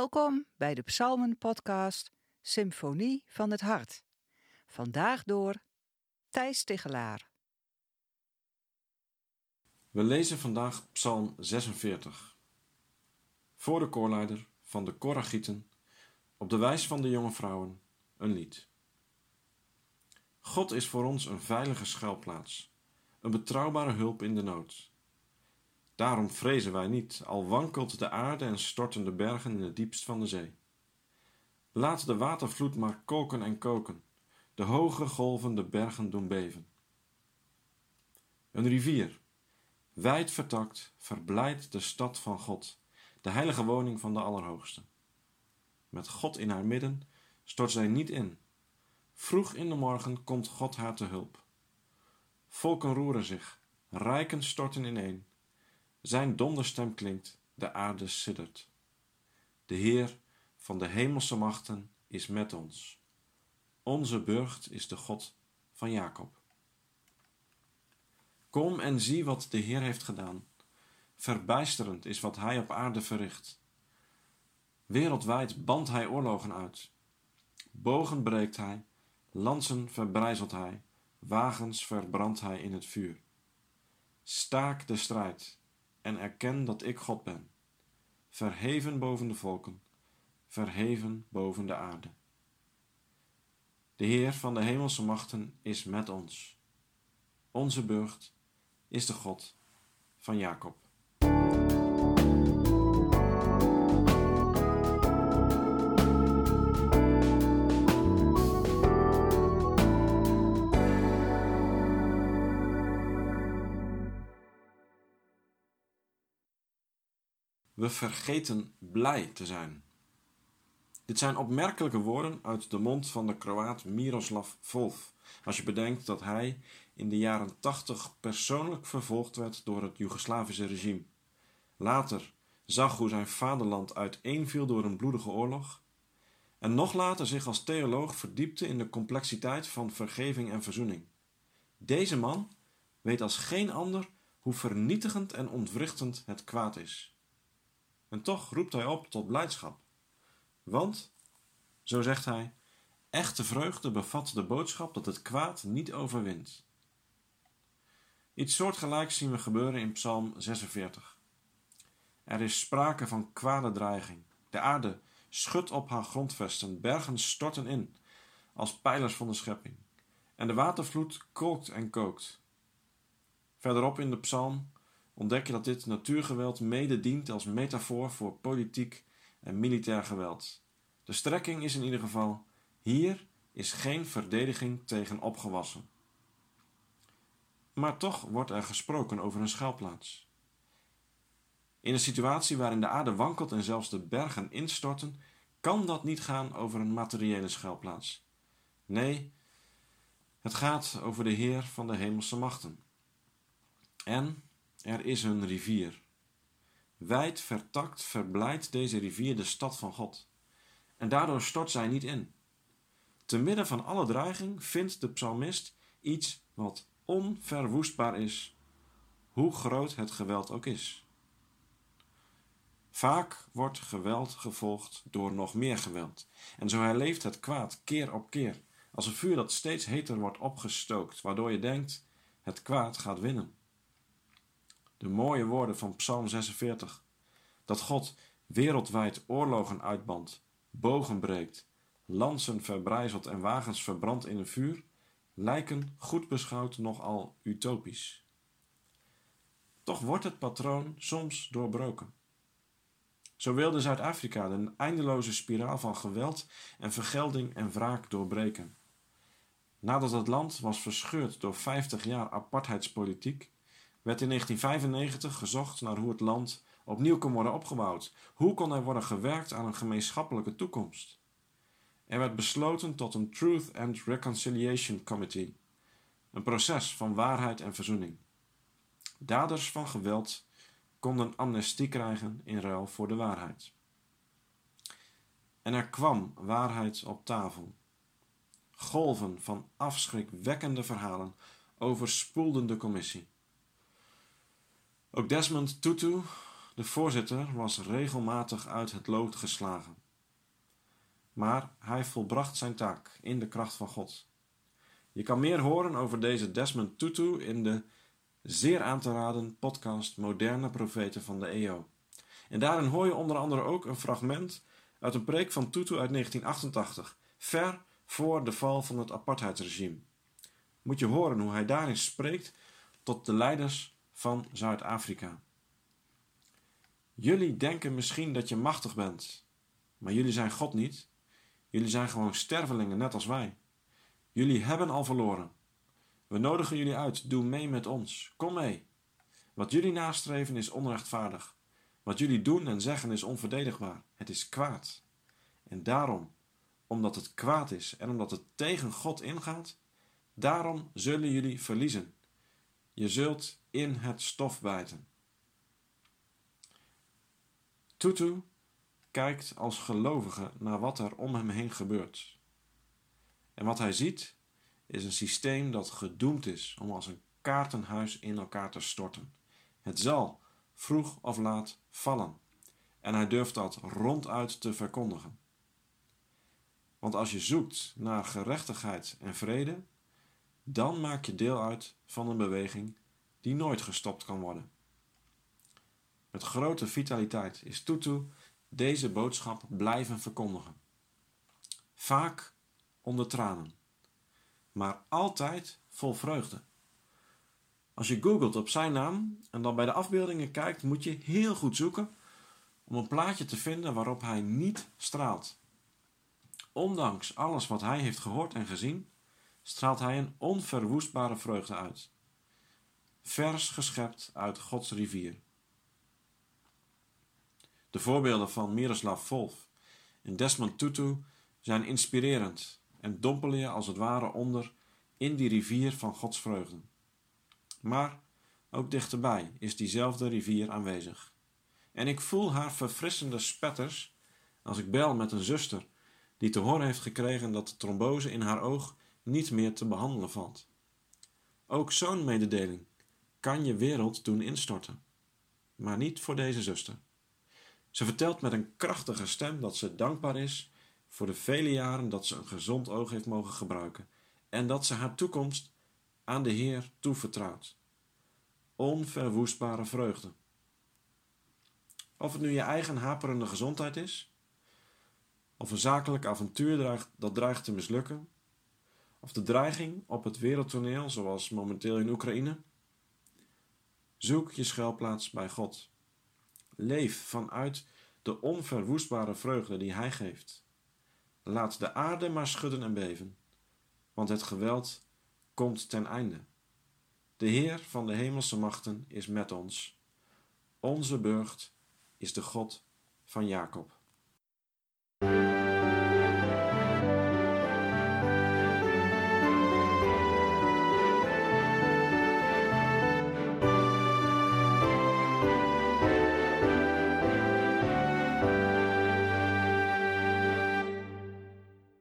Welkom bij de Psalmen-podcast Symfonie van het Hart. Vandaag door Thijs Tigelaar. We lezen vandaag Psalm 46. Voor de koorleider van de Koragieten, op de wijs van de jonge vrouwen, een lied. God is voor ons een veilige schuilplaats, een betrouwbare hulp in de nood. Daarom vrezen wij niet, al wankelt de aarde en storten de bergen in het diepst van de zee. Laat de watervloed maar koken en koken, de hoge golven de bergen doen beven. Een rivier, wijd vertakt, verblijdt de stad van God, de heilige woning van de Allerhoogste. Met God in haar midden stort zij niet in. Vroeg in de morgen komt God haar te hulp. Volken roeren zich, rijken storten ineen. Zijn donderstem klinkt, de aarde siddert. De Heer van de hemelse machten is met ons. Onze burcht is de God van Jacob. Kom en zie wat de Heer heeft gedaan. Verbijsterend is wat Hij op aarde verricht. Wereldwijd bandt Hij oorlogen uit. Bogen breekt Hij, lansen verbrijzelt Hij, wagens verbrandt Hij in het vuur. Staak de strijd en erken dat ik God ben, verheven boven de volken, verheven boven de aarde. De Heer van de hemelse machten is met ons. Onze burcht is de God van Jacob. We vergeten blij te zijn. Dit zijn opmerkelijke woorden uit de mond van de Kroaat Miroslav Volf, als je bedenkt dat hij in de jaren 80 persoonlijk vervolgd werd door het Joegoslavische regime. Later zag hoe zijn vaderland uiteenviel door een bloedige oorlog. En nog later zich als theoloog verdiepte in de complexiteit van vergeving en verzoening. Deze man weet als geen ander hoe vernietigend en ontwrichtend het kwaad is. En toch roept hij op tot blijdschap. Want, zo zegt hij, echte vreugde bevat de boodschap dat het kwaad niet overwint. Iets soortgelijks zien we gebeuren in Psalm 46. Er is sprake van kwade dreiging. De aarde schudt op haar grondvesten, bergen storten in, als pijlers van de schepping. En de watervloed kolkt en kookt. Verderop in de psalm ontdek je dat dit natuurgeweld mede dient als metafoor voor politiek en militair geweld. De strekking is in ieder geval: hier is geen verdediging tegen opgewassen. Maar toch wordt er gesproken over een schuilplaats. In een situatie waarin de aarde wankelt en zelfs de bergen instorten, kan dat niet gaan over een materiële schuilplaats. Nee, het gaat over de Heer van de hemelse machten. En er is een rivier. Wijd vertakt verblijdt deze rivier de stad van God. En daardoor stort zij niet in. Te midden van alle dreiging vindt de psalmist iets wat onverwoestbaar is, hoe groot het geweld ook is. Vaak wordt geweld gevolgd door nog meer geweld, en zo herleeft het kwaad keer op keer, als een vuur dat steeds heter wordt opgestookt, waardoor je denkt: het kwaad gaat winnen de mooie woorden van Psalm 46. Dat God wereldwijd oorlogen uitbandt, bogen breekt, lansen verbrijzelt en wagens verbrandt in een vuur, lijken goed beschouwd nogal utopisch. Toch wordt het patroon soms doorbroken. Zo wilde Zuid-Afrika de eindeloze spiraal van geweld en vergelding en wraak doorbreken. Nadat het land was verscheurd door 50 jaar apartheidspolitiek, werd in 1995 gezocht naar hoe het land opnieuw kon worden opgebouwd. Hoe kon er worden gewerkt aan een gemeenschappelijke toekomst? Er werd besloten tot een Truth and Reconciliation Committee, een proces van waarheid en verzoening. Daders van geweld konden amnestie krijgen in ruil voor de waarheid. En er kwam waarheid op tafel. Golven van afschrikwekkende verhalen overspoelden de commissie. Ook Desmond Tutu, De voorzitter was regelmatig uit het lood geslagen. Maar hij volbracht zijn taak in de kracht van God. Je kan meer horen over deze Desmond Tutu in de zeer aan te raden podcast Moderne Profeten van de EO. En daarin hoor je onder andere ook een fragment uit een preek van Tutu uit 1988, ver voor de val van het apartheidsregime. Moet je horen hoe hij daarin spreekt tot de leiders van Zuid-Afrika. Jullie denken misschien dat je machtig bent, maar jullie zijn God niet. Jullie zijn gewoon stervelingen, net als wij. Jullie hebben al verloren. We nodigen jullie uit, doe mee met ons. Kom mee. Wat jullie nastreven is onrechtvaardig. Wat jullie doen en zeggen is onverdedigbaar. Het is kwaad. En daarom, omdat het kwaad is en omdat het tegen God ingaat, daarom zullen jullie verliezen. Je zult in het stof bijten. Tutu kijkt als gelovige naar wat er om hem heen gebeurt. En wat hij ziet is een systeem dat gedoemd is om als een kaartenhuis in elkaar te storten. Het zal vroeg of laat vallen. En hij durft dat ronduit te verkondigen. Want als je zoekt naar gerechtigheid en vrede, dan maak je deel uit van een beweging die nooit gestopt kan worden. Met grote vitaliteit is Tutu deze boodschap blijven verkondigen. Vaak onder tranen, maar altijd vol vreugde. Als je googelt op zijn naam en dan bij de afbeeldingen kijkt, moet je heel goed zoeken om een plaatje te vinden waarop hij niet straalt. Ondanks alles wat hij heeft gehoord en gezien, straalt hij een onverwoestbare vreugde uit. Vers geschept uit Gods rivier. De voorbeelden van Miroslav Volf en Desmond Tutu zijn inspirerend en dompelen je als het ware onder in die rivier van Gods vreugde. Maar ook dichterbij is diezelfde rivier aanwezig. En ik voel haar verfrissende spetters als ik bel met een zuster die te horen heeft gekregen dat de trombose in haar oog niet meer te behandelen valt. Ook zo'n mededeling kan je wereld doen instorten, maar niet voor deze zuster. Ze vertelt met een krachtige stem dat ze dankbaar is voor de vele jaren dat ze een gezond oog heeft mogen gebruiken en dat ze haar toekomst aan de Heer toevertrouwt. Onverwoestbare vreugde. Of het nu je eigen haperende gezondheid is, of een zakelijk avontuur dat dreigt te mislukken, of de dreiging op het wereldtoneel, zoals momenteel in Oekraïne. Zoek je schuilplaats bij God. Leef vanuit de onverwoestbare vreugde die Hij geeft. Laat de aarde maar schudden en beven, want het geweld komt ten einde. De Heer van de hemelse machten is met ons. Onze burcht is de God van Jacob.